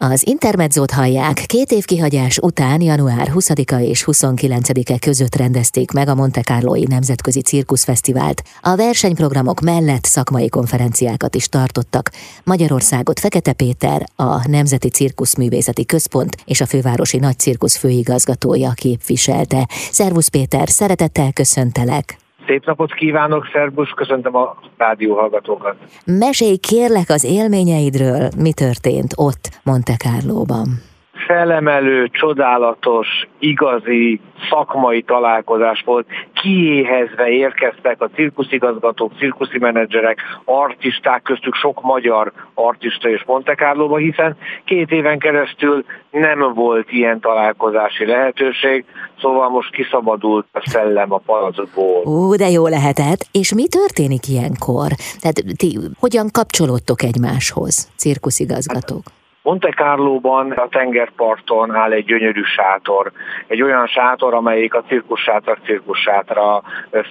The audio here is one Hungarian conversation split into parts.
Az intermedzót hallják, két év kihagyás után január 20-a és 29-e között rendezték meg a Monte Carloi Nemzetközi Cirkuszfesztivált. A versenyprogramok mellett szakmai konferenciákat is tartottak. Magyarországot Fekete Péter, a Nemzeti Cirkuszművészeti Központ és a Fővárosi Nagy Cirkusz főigazgatója képviselte. Szervusz Péter, szeretettel köszöntelek! Szép napot kívánok, szervusz, köszöntöm a rádió hallgatókat. Mesélj kérlek az élményeidről, mi történt ott Monte Carlo-ban felemelő, csodálatos, igazi szakmai találkozás volt. Kiéhezve érkeztek a cirkuszigazgatók, cirkuszi menedzserek, artisták, köztük sok magyar artista és Monte Carlo-ba, hiszen két éven keresztül nem volt ilyen találkozási lehetőség, szóval most kiszabadult a szellem a palacból. Ó, de jó lehetett. És mi történik ilyenkor? Tehát ti hogyan kapcsolódtok egymáshoz, cirkuszigazgatók? Hát, Monte Carlo-ban a tengerparton áll egy gyönyörű sátor. Egy olyan sátor, amelyik a cirkussátra, cirkussátra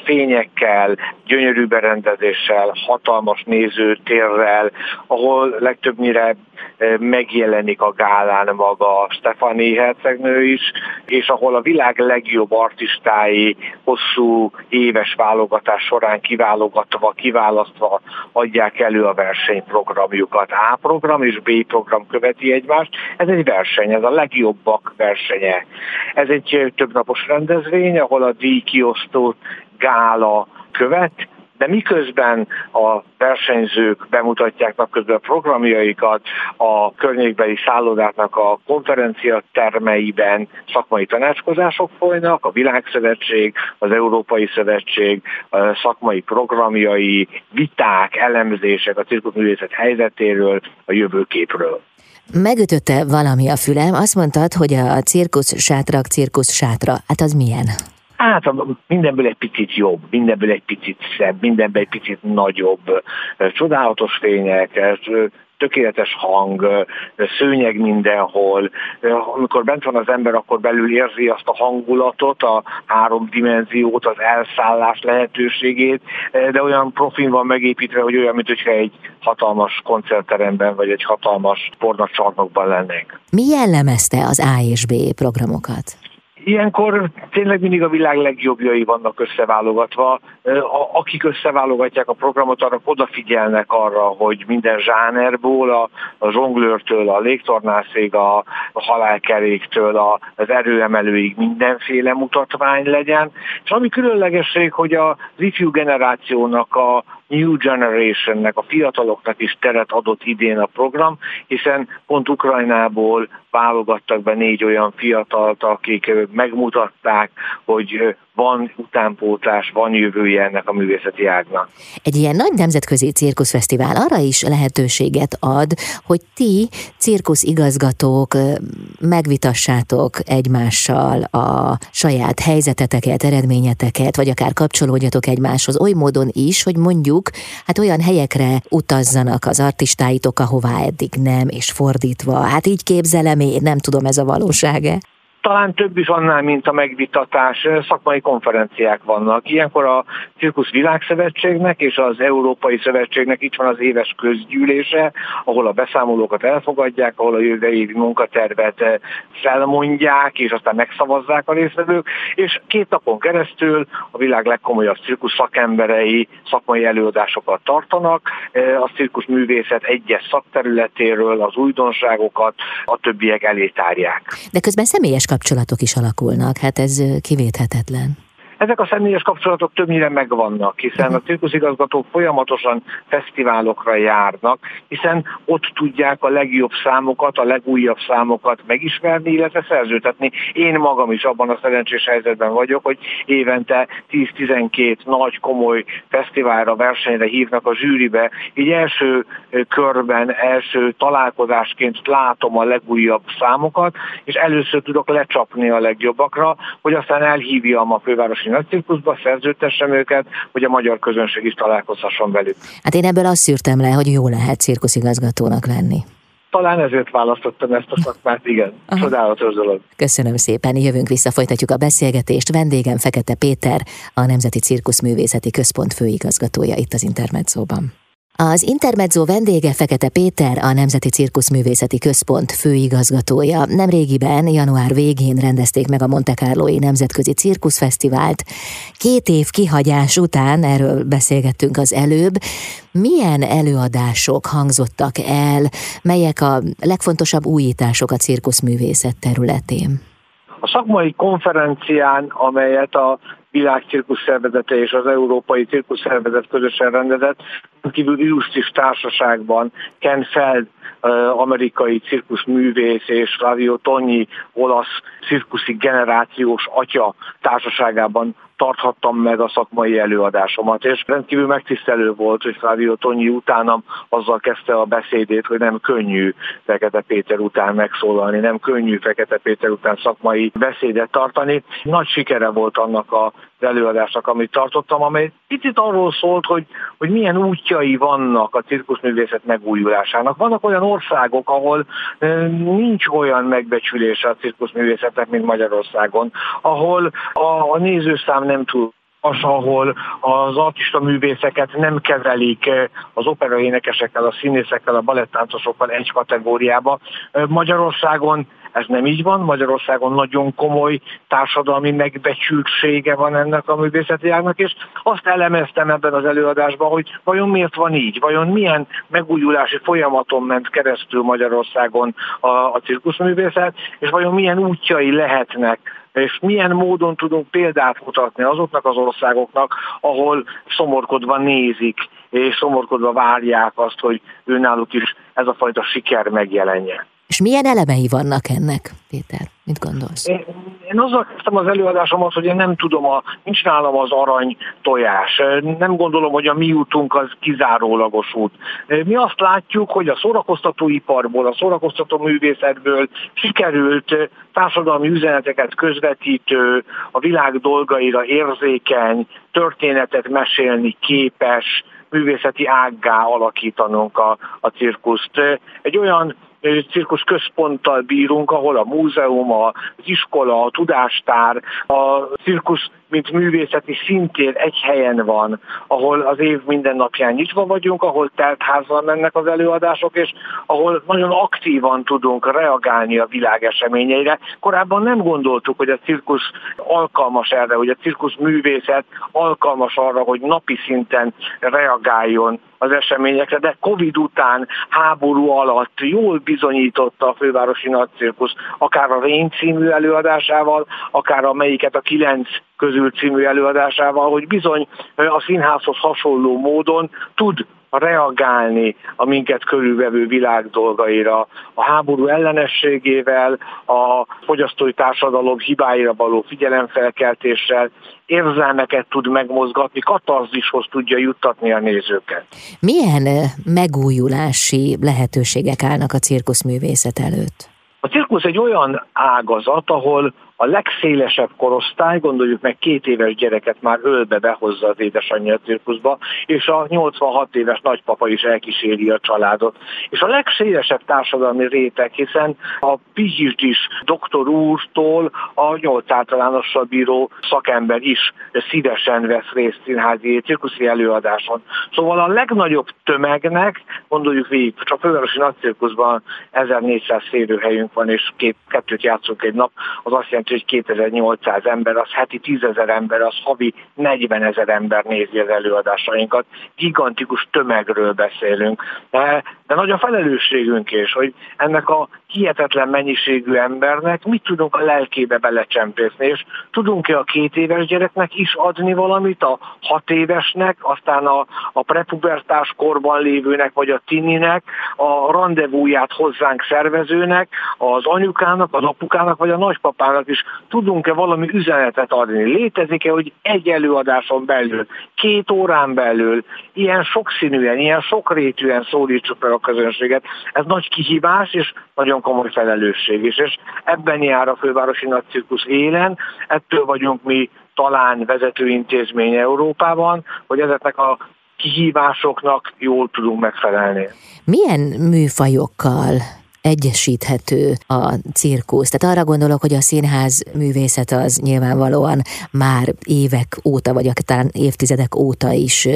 fényekkel, gyönyörű berendezéssel, hatalmas nézőtérrel, ahol legtöbbnyire megjelenik a gálán maga Stefani hercegnő is, és ahol a világ legjobb artistái hosszú éves válogatás során kiválogatva, kiválasztva adják elő a versenyprogramjukat. A program és B program követi egymást. Ez egy verseny, ez a legjobbak versenye. Ez egy többnapos rendezvény, ahol a díjkiosztó gála követ, de miközben a versenyzők bemutatják napközben a programjaikat, a környékbeli szállodáknak a konferencia termeiben szakmai tanácskozások folynak, a Világszövetség, az Európai Szövetség szakmai programjai, viták, elemzések a cirkuszművészet helyzetéről, a jövőképről. Megütötte valami a fülem, azt mondtad, hogy a cirkusz sátrak, cirkusz sátra. Hát az milyen? Hát mindenből egy picit jobb, mindenből egy picit szebb, mindenből egy picit nagyobb, csodálatos fények, tökéletes hang, szőnyeg mindenhol. Amikor bent van az ember, akkor belül érzi azt a hangulatot, a három dimenziót, az elszállás lehetőségét, de olyan profin van megépítve, hogy olyan, mintha egy hatalmas koncertteremben vagy egy hatalmas pornacsarnokban lennénk. Mi jellemezte az A és B programokat? Ilyenkor tényleg mindig a világ legjobbjai vannak összeválogatva. Akik összeválogatják a programot, arra odafigyelnek arra, hogy minden zsánerból, a, a zsonglőrtől, a légtornászig, a, a halálkeréktől, a, az erőemelőig mindenféle mutatvány legyen. És ami különlegesség, hogy az ifjú generációnak a, New Generationnek, a fiataloknak is teret adott idén a program, hiszen pont Ukrajnából válogattak be négy olyan fiatalt, akik megmutatták, hogy van utánpótlás, van jövője ennek a művészeti ágnak. Egy ilyen nagy nemzetközi cirkuszfesztivál arra is lehetőséget ad, hogy ti cirkuszigazgatók megvitassátok egymással a saját helyzeteteket, eredményeteket, vagy akár kapcsolódjatok egymáshoz oly módon is, hogy mondjuk hát olyan helyekre utazzanak az artistáitok, ahová eddig nem, és fordítva. Hát így képzelem én, nem tudom ez a valósága talán több is annál, mint a megvitatás, szakmai konferenciák vannak. Ilyenkor a Cirkusz Világszövetségnek és az Európai Szövetségnek itt van az éves közgyűlése, ahol a beszámolókat elfogadják, ahol a jövő évi munkatervet felmondják, és aztán megszavazzák a résztvevők, és két napon keresztül a világ legkomolyabb cirkusz szakemberei szakmai előadásokat tartanak, a cirkusz művészet egyes szakterületéről az újdonságokat a többiek elé tárják. De közben személyes kapcsolatok is alakulnak, hát ez kivéthetetlen. Ezek a személyes kapcsolatok többnyire megvannak, hiszen a cirkuszigazgatók folyamatosan fesztiválokra járnak, hiszen ott tudják a legjobb számokat, a legújabb számokat megismerni, illetve szerzőtetni. Én magam is abban a szerencsés helyzetben vagyok, hogy évente 10-12 nagy, komoly fesztiválra, versenyre hívnak a zsűribe, így első körben, első találkozásként látom a legújabb számokat, és először tudok lecsapni a legjobbakra, hogy aztán elhívjam a fővárosi Budapesti Nagycirkuszba, szerződtessem őket, hogy a magyar közönség is találkozhasson velük. Hát én ebből azt szűrtem le, hogy jó lehet cirkuszigazgatónak lenni. Talán ezért választottam ezt a szakmát, igen. Aha. Csodálatos dolog. Köszönöm szépen, jövünk vissza, folytatjuk a beszélgetést. Vendégem Fekete Péter, a Nemzeti Cirkuszművészeti Központ főigazgatója itt az Intermedzóban. Az Intermezzo vendége Fekete Péter, a Nemzeti Cirkuszművészeti Központ főigazgatója. Nem régiben, január végén rendezték meg a Monte Carloi Nemzetközi Cirkuszfesztivált. Két év kihagyás után, erről beszélgettünk az előbb, milyen előadások hangzottak el, melyek a legfontosabb újítások a cirkuszművészet területén? A szakmai konferencián, amelyet a világ cirkuszervezete és az Európai Cirkuszervezet közösen rendezett, kívül illusztris társaságban Ken Feld, amerikai cirkuszművész és Flavio Togni, olasz cirkuszi generációs atya társaságában tarthattam meg a szakmai előadásomat, és rendkívül megtisztelő volt, hogy Flavio Tonyi utánam azzal kezdte a beszédét, hogy nem könnyű Fekete Péter után megszólalni, nem könnyű Fekete Péter után szakmai beszédet tartani. Nagy sikere volt annak a előadásnak, amit tartottam, amely picit arról szólt, hogy, hogy milyen útjai vannak a cirkuszművészet megújulásának. Vannak olyan országok, ahol nincs olyan megbecsülése a cirkuszművészetnek, mint Magyarországon, ahol a, a nézőszám nem túl az, ahol az artista művészeket nem kezelik az operaénekesekkel, a színészekkel, a balettáncosokkal egy kategóriába. Magyarországon ez nem így van, Magyarországon nagyon komoly társadalmi megbecsültsége van ennek a művészeti ágnak, és azt elemeztem ebben az előadásban, hogy vajon miért van így, vajon milyen megújulási folyamaton ment keresztül Magyarországon a, a cirkuszművészet, és vajon milyen útjai lehetnek és milyen módon tudunk példát mutatni azoknak az országoknak, ahol szomorkodva nézik, és szomorkodva várják azt, hogy őnáluk is ez a fajta siker megjelenje. És milyen elemei vannak ennek, Péter? Mit gondolsz? Én, én azzal kezdtem az előadásomat, hogy én nem tudom, a, nincs nálam az arany tojás. Nem gondolom, hogy a mi útunk az kizárólagos út. Mi azt látjuk, hogy a szórakoztatóiparból, a szórakoztató művészetből sikerült társadalmi üzeneteket közvetítő, a világ dolgaira érzékeny, történetet mesélni képes, művészeti ággá alakítanunk a, a cirkuszt. Egy olyan cirkusz központtal bírunk, ahol a múzeum, az iskola, a tudástár, a cirkusz mint művészeti szintér egy helyen van, ahol az év minden napján nyitva vagyunk, ahol teltházban mennek az előadások, és ahol nagyon aktívan tudunk reagálni a világ eseményeire. Korábban nem gondoltuk, hogy a cirkusz alkalmas erre, hogy a cirkusz művészet alkalmas arra, hogy napi szinten reagáljon az eseményekre, de Covid után, háború alatt jól bizonyította a fővárosi nagycirkusz, akár a Rén című előadásával, akár a melyiket a kilenc közül című előadásával, hogy bizony a színházhoz hasonló módon tud reagálni a minket körülvevő világ dolgaira, a háború ellenességével, a fogyasztói társadalom hibáira való figyelemfelkeltéssel, érzelmeket tud megmozgatni, katarzishoz tudja juttatni a nézőket. Milyen megújulási lehetőségek állnak a cirkuszművészet előtt? A cirkusz egy olyan ágazat, ahol a legszélesebb korosztály, gondoljuk meg két éves gyereket már ölbe behozza az édesanyja a cirkuszba, és a 86 éves nagypapa is elkíséri a családot. És a legszélesebb társadalmi réteg, hiszen a pihisdis doktor úrtól a nyolc általánossal bíró szakember is szívesen vesz részt színházi cirkuszi előadáson. Szóval a legnagyobb tömegnek, gondoljuk végig, csak fővárosi nagycirkuszban 1400 férőhelyünk van, és két, kettőt játszunk egy nap, az azt jelenti, jelenti, hogy 2800 ember, az heti 10 ezer ember, az havi 40 ezer ember nézi az előadásainkat. Gigantikus tömegről beszélünk. De, de nagy a felelősségünk is, hogy ennek a hihetetlen mennyiségű embernek mit tudunk a lelkébe belecsempészni, és tudunk-e a két éves gyereknek is adni valamit, a hat évesnek, aztán a, a prepubertás korban lévőnek, vagy a tininek, a rendezvúját hozzánk szervezőnek, az anyukának, az apukának, vagy a nagypapának is tudunk-e valami üzenetet adni. Létezik-e, hogy egy előadáson belül, két órán belül ilyen sokszínűen, ilyen sokrétűen szólítsuk meg a közönséget. Ez nagy kihívás, és nagyon komoly felelősség is, és ebben jár a fővárosi nagycirkusz élen, ettől vagyunk mi talán vezetőintézmény Európában, hogy ezeknek a kihívásoknak jól tudunk megfelelni. Milyen műfajokkal egyesíthető a cirkusz. Tehát arra gondolok, hogy a színház művészet az nyilvánvalóan már évek óta, vagy akár évtizedek óta is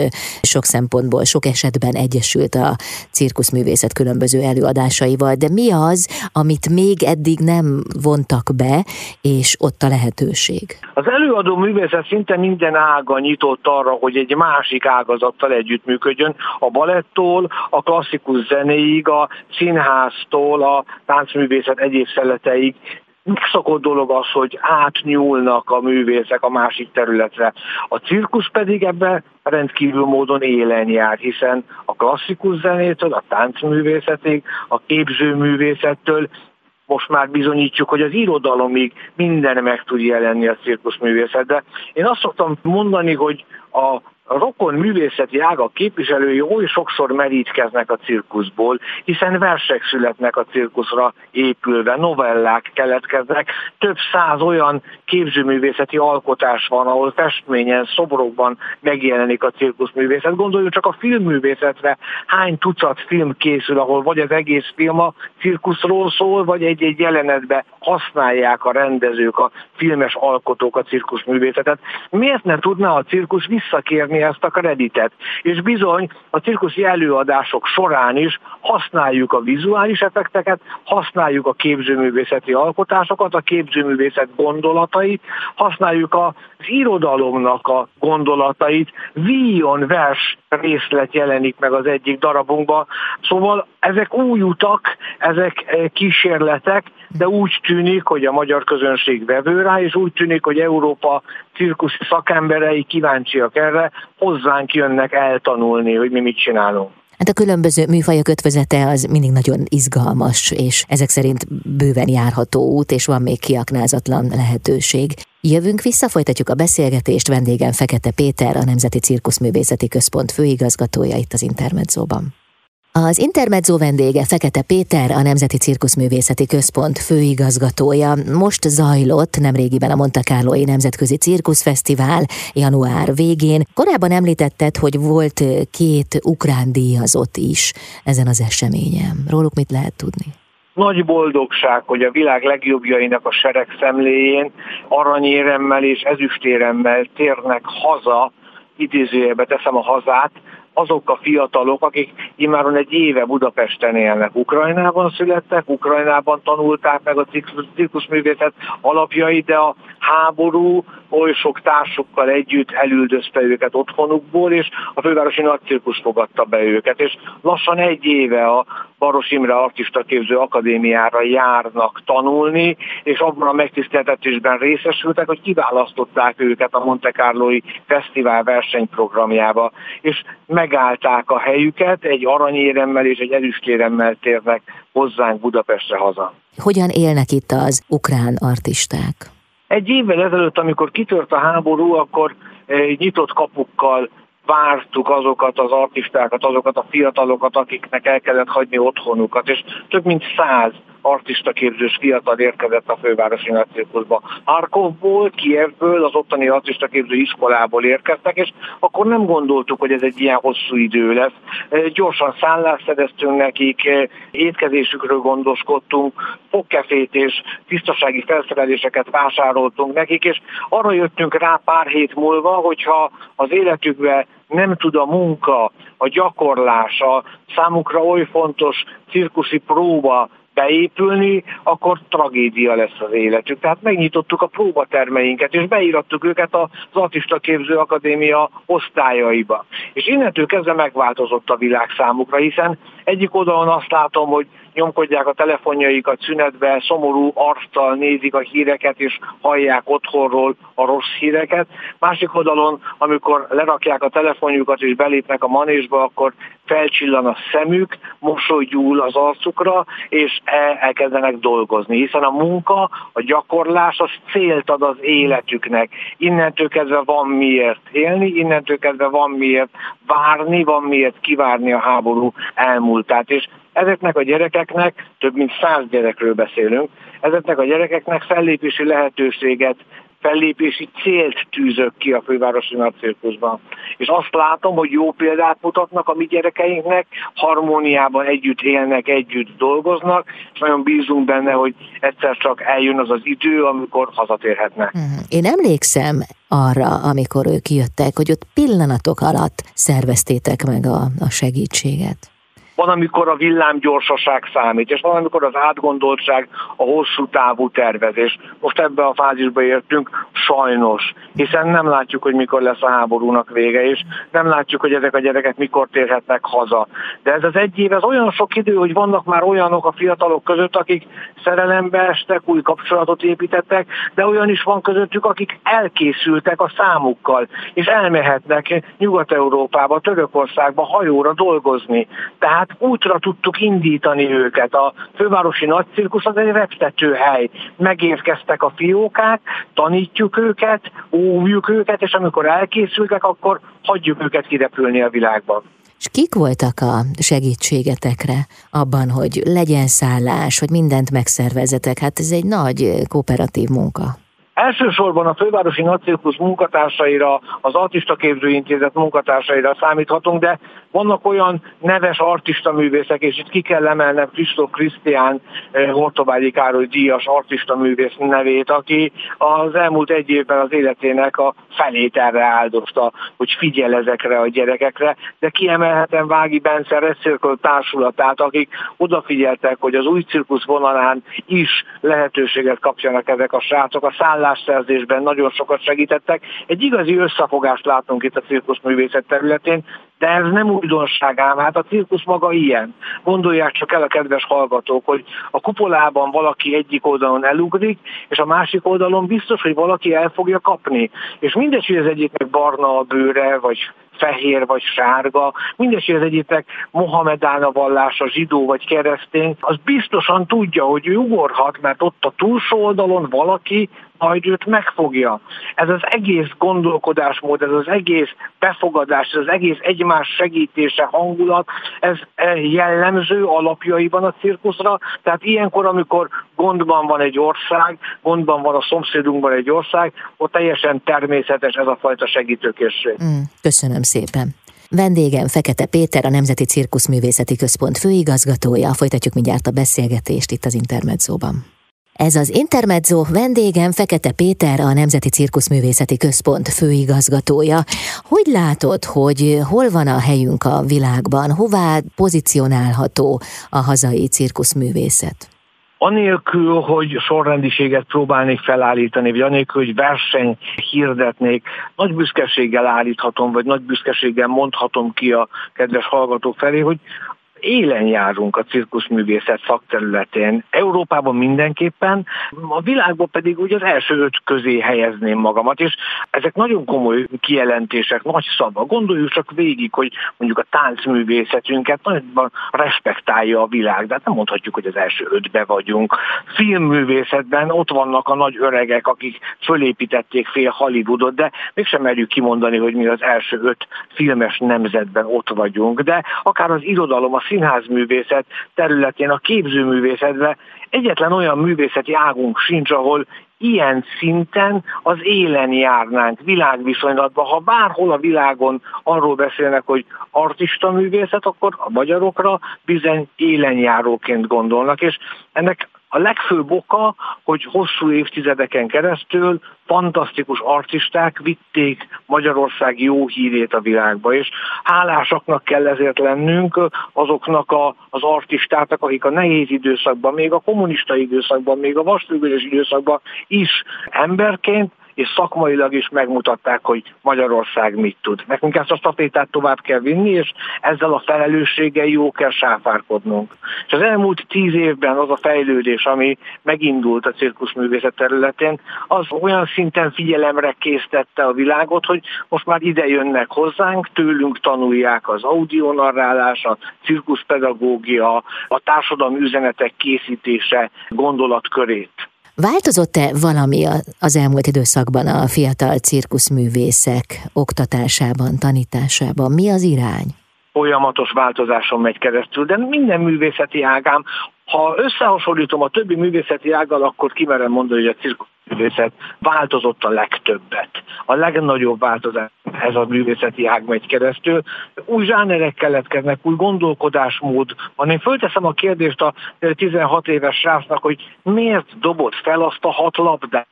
sok szempontból, sok esetben egyesült a cirkuszművészet különböző előadásaival, de mi az, amit még eddig nem vontak be, és ott a lehetőség? Az előadó művészet szinte minden ága nyitott arra, hogy egy másik ágazattal együttműködjön, a balettól, a klasszikus zenéig, a színháztól, a táncművészet egyéb szeleteig megszokott dolog az, hogy átnyúlnak a művészek a másik területre. A cirkusz pedig ebben rendkívül módon élen jár, hiszen a klasszikus zenétől, a táncművészetig, a képzőművészettől most már bizonyítjuk, hogy az irodalomig minden meg tud jelenni a cirkuszművészet. De én azt szoktam mondani, hogy a a rokon művészeti ágak képviselői oly sokszor merítkeznek a cirkuszból, hiszen versek születnek a cirkuszra épülve, novellák keletkeznek, több száz olyan képzőművészeti alkotás van, ahol festményen, szobrokban megjelenik a cirkuszművészet. Gondoljunk csak a filmművészetre, hány tucat film készül, ahol vagy az egész film a cirkuszról szól, vagy egy-egy jelenetbe használják a rendezők, a filmes alkotók a cirkuszművészetet. Miért ne tudná a cirkusz visszakérni ezt a kreditet. És bizony a cirkuszi előadások során is használjuk a vizuális effekteket, használjuk a képzőművészeti alkotásokat, a képzőművészet gondolatait, használjuk az irodalomnak a gondolatait, víjon vers részlet jelenik meg az egyik darabunkban. Szóval ezek új utak, ezek eh, kísérletek, de úgy tűnik, hogy a magyar közönség vevő rá, és úgy tűnik, hogy Európa cirkusz szakemberei kíváncsiak erre, hozzánk jönnek eltanulni, hogy mi mit csinálunk. Hát a különböző műfajok ötvözete az mindig nagyon izgalmas, és ezek szerint bőven járható út, és van még kiaknázatlan lehetőség. Jövünk vissza, folytatjuk a beszélgetést. Vendégem Fekete Péter, a Nemzeti Cirkuszművészeti Központ főigazgatója itt az Intermedzóban. Az Intermezzo vendége Fekete Péter, a Nemzeti Cirkuszművészeti Központ főigazgatója. Most zajlott nemrégiben a Monte Carloi Nemzetközi Cirkuszfesztivál január végén. Korábban említetted, hogy volt két ukrán díjazott is ezen az eseményen. Róluk mit lehet tudni? Nagy boldogság, hogy a világ legjobbjainak a sereg szemléjén aranyéremmel és ezüstéremmel térnek haza, idézőjebe teszem a hazát, azok a fiatalok, akik immáron egy éve Budapesten élnek. Ukrajnában születtek, Ukrajnában tanulták meg a cirkuszművészet alapjait, de a háború oly sok társukkal együtt elüldözte őket otthonukból, és a fővárosi nagycirkusz fogadta be őket, és lassan egy éve a Baros Imre Artista Képző Akadémiára járnak tanulni, és abban a megtiszteltetésben részesültek, hogy kiválasztották őket a Monte Carloi Fesztivál versenyprogramjába, és megállták a helyüket, egy aranyéremmel és egy erőstéremmel térnek hozzánk Budapestre haza. Hogyan élnek itt az ukrán artisták? Egy évvel ezelőtt, amikor kitört a háború, akkor egy nyitott kapukkal vártuk azokat az artistákat, azokat a fiatalokat, akiknek el kellett hagyni otthonukat, és több mint száz artista képzős fiatal érkezett a fővárosi nagycirkuszba. Harkovból, Kievből, az ottani artista képző iskolából érkeztek, és akkor nem gondoltuk, hogy ez egy ilyen hosszú idő lesz. Gyorsan szállást szedeztünk nekik, étkezésükről gondoskodtunk, fogkefét és tisztasági felszereléseket vásároltunk nekik, és arra jöttünk rá pár hét múlva, hogyha az életükbe nem tud a munka, a gyakorlás, a számukra oly fontos cirkuszi próba beépülni, akkor tragédia lesz az életük. Tehát megnyitottuk a próbatermeinket, és beírattuk őket az Artista Képző Akadémia osztályaiba. És innentől kezdve megváltozott a világ számukra, hiszen egyik oldalon azt látom, hogy nyomkodják a telefonjaikat szünetbe, szomorú arccal nézik a híreket, és hallják otthonról a rossz híreket. Másik oldalon, amikor lerakják a telefonjukat és belépnek a manésba, akkor felcsillan a szemük, mosolygyúl az arcukra, és elkezdenek dolgozni, hiszen a munka, a gyakorlás az célt ad az életüknek. Innentől kezdve van miért élni, innentől kezdve van miért várni, van miért kivárni a háború elmúltát. És ezeknek a gyerekeknek, több mint száz gyerekről beszélünk, ezeknek a gyerekeknek fellépési lehetőséget fellépési célt tűzök ki a fővárosi nagycirkuszban. És azt látom, hogy jó példát mutatnak a mi gyerekeinknek, harmóniában együtt élnek, együtt dolgoznak, és nagyon bízunk benne, hogy egyszer csak eljön az az idő, amikor hazatérhetnek. Mhm. Én emlékszem arra, amikor ők jöttek, hogy ott pillanatok alatt szerveztétek meg a, a segítséget van, amikor a villámgyorsaság számít, és van, amikor az átgondoltság, a hosszú távú tervezés. Most ebbe a fázisba értünk, sajnos, hiszen nem látjuk, hogy mikor lesz a háborúnak vége, és nem látjuk, hogy ezek a gyerekek mikor térhetnek haza. De ez az egy év, ez olyan sok idő, hogy vannak már olyanok a fiatalok között, akik szerelembe estek, új kapcsolatot építettek, de olyan is van közöttük, akik elkészültek a számukkal, és elmehetnek Nyugat-Európába, Törökországba hajóra dolgozni. Tehát útra tudtuk indítani őket. A fővárosi nagycirkusz az egy reptető hely. Megérkeztek a fiókák, tanítjuk őket, óvjuk őket, és amikor elkészültek, akkor hagyjuk őket kirepülni a világban. És kik voltak a segítségetekre abban, hogy legyen szállás, hogy mindent megszervezetek? Hát ez egy nagy kooperatív munka. Elsősorban a fővárosi nagycirkusz munkatársaira, az Artista Képzőintézet munkatársaira számíthatunk, de vannak olyan neves artista művészek, és itt ki kell emelnem Kristóf Krisztián eh, Hortobágyi Károly díjas artista művész nevét, aki az elmúlt egy évben az életének a felét erre áldozta, hogy figyel ezekre a gyerekekre, de kiemelhetem Vági Bence Recircle társulatát, akik odafigyeltek, hogy az új cirkusz vonalán is lehetőséget kapjanak ezek a srácok. A szállásszerzésben nagyon sokat segítettek. Egy igazi összefogást látunk itt a cirkuszművészet területén, de ez nem újdonság ám, hát a cirkusz maga ilyen. Gondolják csak el a kedves hallgatók, hogy a kupolában valaki egyik oldalon elugrik, és a másik oldalon biztos, hogy valaki el fogja kapni. És mindegy, hogy az egyiknek barna a bőre, vagy fehér vagy sárga, mindegy, hogy az egyiknek Mohamedán vallása, zsidó vagy keresztény, az biztosan tudja, hogy ő ugorhat, mert ott a túlsó oldalon valaki majd őt megfogja. Ez az egész gondolkodásmód, ez az egész befogadás, ez az egész egymás segítése, hangulat, ez jellemző alapjaiban a cirkuszra. Tehát ilyenkor, amikor gondban van egy ország, gondban van a szomszédunkban egy ország, ott teljesen természetes ez a fajta segítőkészség. Mm, köszönöm szépen. Vendégem Fekete Péter, a Nemzeti Cirkuszművészeti Központ főigazgatója. Folytatjuk mindjárt a beszélgetést itt az Intermedzóban. Ez az Intermezzo vendégem Fekete Péter, a Nemzeti Cirkuszművészeti Központ főigazgatója. Hogy látod, hogy hol van a helyünk a világban, hová pozícionálható a hazai cirkuszművészet? anélkül, hogy sorrendiséget próbálnék felállítani, vagy anélkül, hogy verseny hirdetnék, nagy büszkeséggel állíthatom, vagy nagy büszkeséggel mondhatom ki a kedves hallgatók felé, hogy élen járunk a cirkuszművészet szakterületén. Európában mindenképpen, a világban pedig úgy az első öt közé helyezném magamat, és ezek nagyon komoly kijelentések, nagy szava. Gondoljuk csak végig, hogy mondjuk a táncművészetünket nagyban respektálja a világ, de hát nem mondhatjuk, hogy az első ötbe vagyunk. Filmművészetben ott vannak a nagy öregek, akik fölépítették fél Hollywoodot, de mégsem merjük kimondani, hogy mi az első öt filmes nemzetben ott vagyunk. De akár az irodalom, a színházművészet területén, a képzőművészetben egyetlen olyan művészeti águnk sincs, ahol ilyen szinten az élen járnánk világviszonylatban. Ha bárhol a világon arról beszélnek, hogy artista művészet, akkor a magyarokra bizony élenjáróként gondolnak, és ennek a legfőbb oka, hogy hosszú évtizedeken keresztül fantasztikus artisták vitték Magyarország jó hírét a világba, és hálásaknak kell ezért lennünk azoknak a, az artistáknak, akik a nehéz időszakban, még a kommunista időszakban, még a vasfüggős időszakban is emberként és szakmailag is megmutatták, hogy Magyarország mit tud. Nekünk ezt a stafétát tovább kell vinni, és ezzel a felelősséggel jó kell sáfárkodnunk. És az elmúlt tíz évben az a fejlődés, ami megindult a cirkuszművészet területén, az olyan szinten figyelemre késztette a világot, hogy most már ide jönnek hozzánk, tőlünk tanulják az audionarrálás, a cirkuszpedagógia, a társadalmi üzenetek készítése gondolatkörét. Változott-e valami az elmúlt időszakban a fiatal cirkuszművészek oktatásában, tanításában? Mi az irány? Folyamatos változáson megy keresztül, de minden művészeti ágám, ha összehasonlítom a többi művészeti ággal, akkor kimerem mondani, hogy a cirkusz művészet változott a legtöbbet. A legnagyobb változás ez a művészeti ág megy keresztül. Új zsánerek keletkeznek, új gondolkodásmód. Ha én fölteszem a kérdést a 16 éves srácnak, hogy miért dobott fel azt a hat labdát,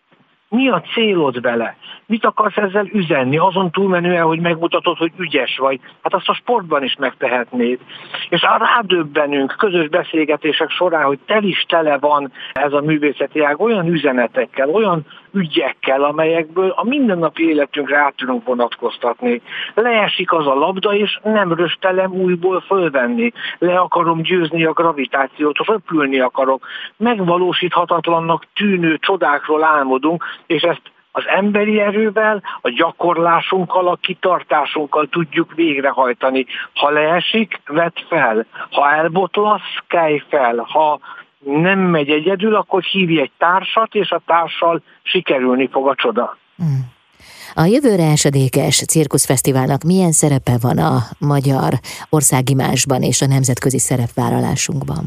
mi a célod vele? Mit akarsz ezzel üzenni? Azon túlmenően, hogy megmutatod, hogy ügyes vagy. Hát azt a sportban is megtehetnéd. És rádöbbenünk közös beszélgetések során, hogy tel is tele van ez a művészeti ág olyan üzenetekkel, olyan ügyekkel, amelyekből a mindennapi életünkre át tudunk vonatkoztatni. Leesik az a labda, és nem röstelem újból fölvenni. Le akarom győzni a gravitációt, röpülni akarok. Megvalósíthatatlannak tűnő csodákról álmodunk, és ezt az emberi erővel, a gyakorlásunkkal, a kitartásunkkal tudjuk végrehajtani. Ha leesik, vedd fel. Ha elbotlasz, kelj fel. Ha nem megy egyedül, akkor hívj egy társat, és a társal sikerülni fog a csoda. Hmm. A jövőre esedékes cirkuszfesztiválnak milyen szerepe van a magyar országimásban és a nemzetközi szerepvállalásunkban?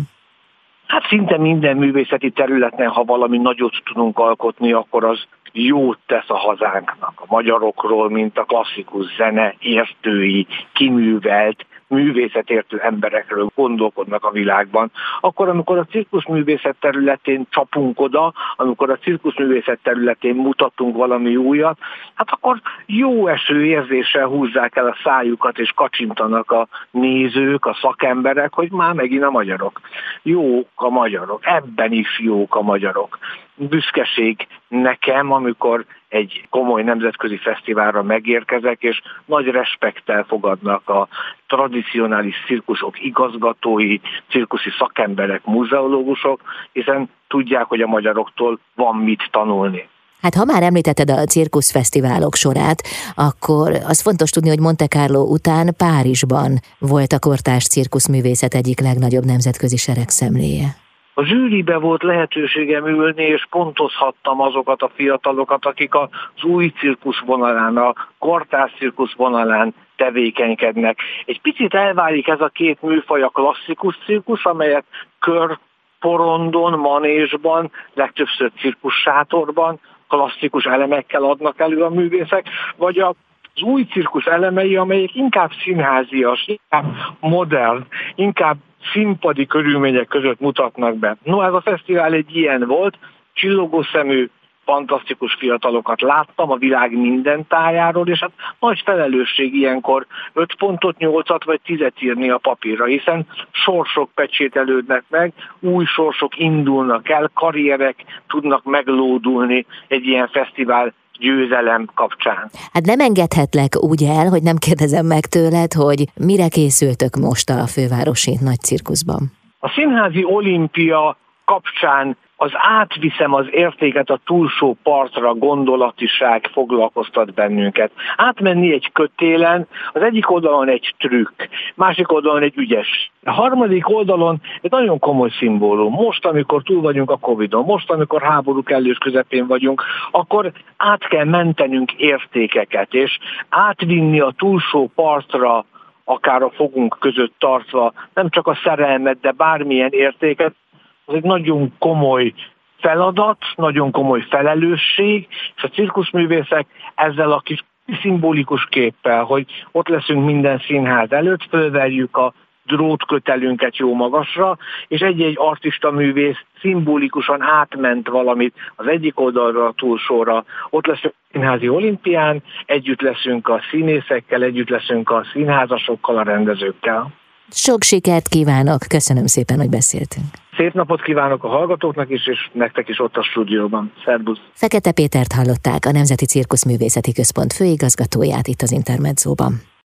Hát szinte minden művészeti területen, ha valami nagyot tudunk alkotni, akkor az jót tesz a hazánknak. A magyarokról, mint a klasszikus zene értői, kiművelt, művészetértő emberekről gondolkodnak a világban, akkor amikor a cirkuszművészet területén csapunk oda, amikor a cirkuszművészet területén mutatunk valami újat, hát akkor jó eső érzéssel húzzák el a szájukat és kacsintanak a nézők, a szakemberek, hogy már megint a magyarok. Jók a magyarok, ebben is jók a magyarok büszkeség nekem, amikor egy komoly nemzetközi fesztiválra megérkezek, és nagy respektel fogadnak a tradicionális cirkusok igazgatói, cirkuszi szakemberek, muzeológusok, hiszen tudják, hogy a magyaroktól van mit tanulni. Hát ha már említetted a cirkuszfesztiválok sorát, akkor az fontos tudni, hogy Monte Carlo után Párizsban volt a kortárs cirkuszművészet egyik legnagyobb nemzetközi seregszemléje. A zsűribe volt lehetőségem ülni, és pontozhattam azokat a fiatalokat, akik az új cirkusz vonalán, a kortás cirkusz vonalán tevékenykednek. Egy picit elválik ez a két műfaj a klasszikus cirkusz, amelyet kör porondon, manésban, legtöbbször cirkussátorban, klasszikus elemekkel adnak elő a művészek, vagy a az új cirkusz elemei, amelyek inkább színházias, inkább modern, inkább színpadi körülmények között mutatnak be. No, ez a fesztivál egy ilyen volt, csillogó szemű, fantasztikus fiatalokat láttam a világ minden tájáról, és hát nagy felelősség ilyenkor 5 pontot, 8-at vagy 10 írni a papírra, hiszen sorsok pecsételődnek meg, új sorsok indulnak el, karrierek tudnak meglódulni egy ilyen fesztivál győzelem kapcsán. Hát nem engedhetlek úgy el, hogy nem kérdezem meg tőled, hogy mire készültök most a fővárosi nagy cirkuszban? A színházi olimpia kapcsán az átviszem az értéket a túlsó partra gondolatiság foglalkoztat bennünket. Átmenni egy kötélen, az egyik oldalon egy trükk, másik oldalon egy ügyes. A harmadik oldalon egy nagyon komoly szimbólum. Most, amikor túl vagyunk a Covid-on, most, amikor háború kellős közepén vagyunk, akkor át kell mentenünk értékeket, és átvinni a túlsó partra akár a fogunk között tartva, nem csak a szerelmet, de bármilyen értéket, az egy nagyon komoly feladat, nagyon komoly felelősség, és a cirkuszművészek ezzel a kis szimbolikus képpel, hogy ott leszünk minden színház előtt, fölverjük a drótkötelünket jó magasra, és egy-egy artista művész szimbolikusan átment valamit az egyik oldalra a túlsóra. Ott leszünk a színházi olimpián, együtt leszünk a színészekkel, együtt leszünk a színházasokkal, a rendezőkkel. Sok sikert kívánok, köszönöm szépen, hogy beszéltünk. Szép napot kívánok a hallgatóknak is, és nektek is ott a stúdióban. Szerbusz! Fekete Pétert hallották, a Nemzeti Cirkuszművészeti Központ főigazgatóját itt az Intermedzóban.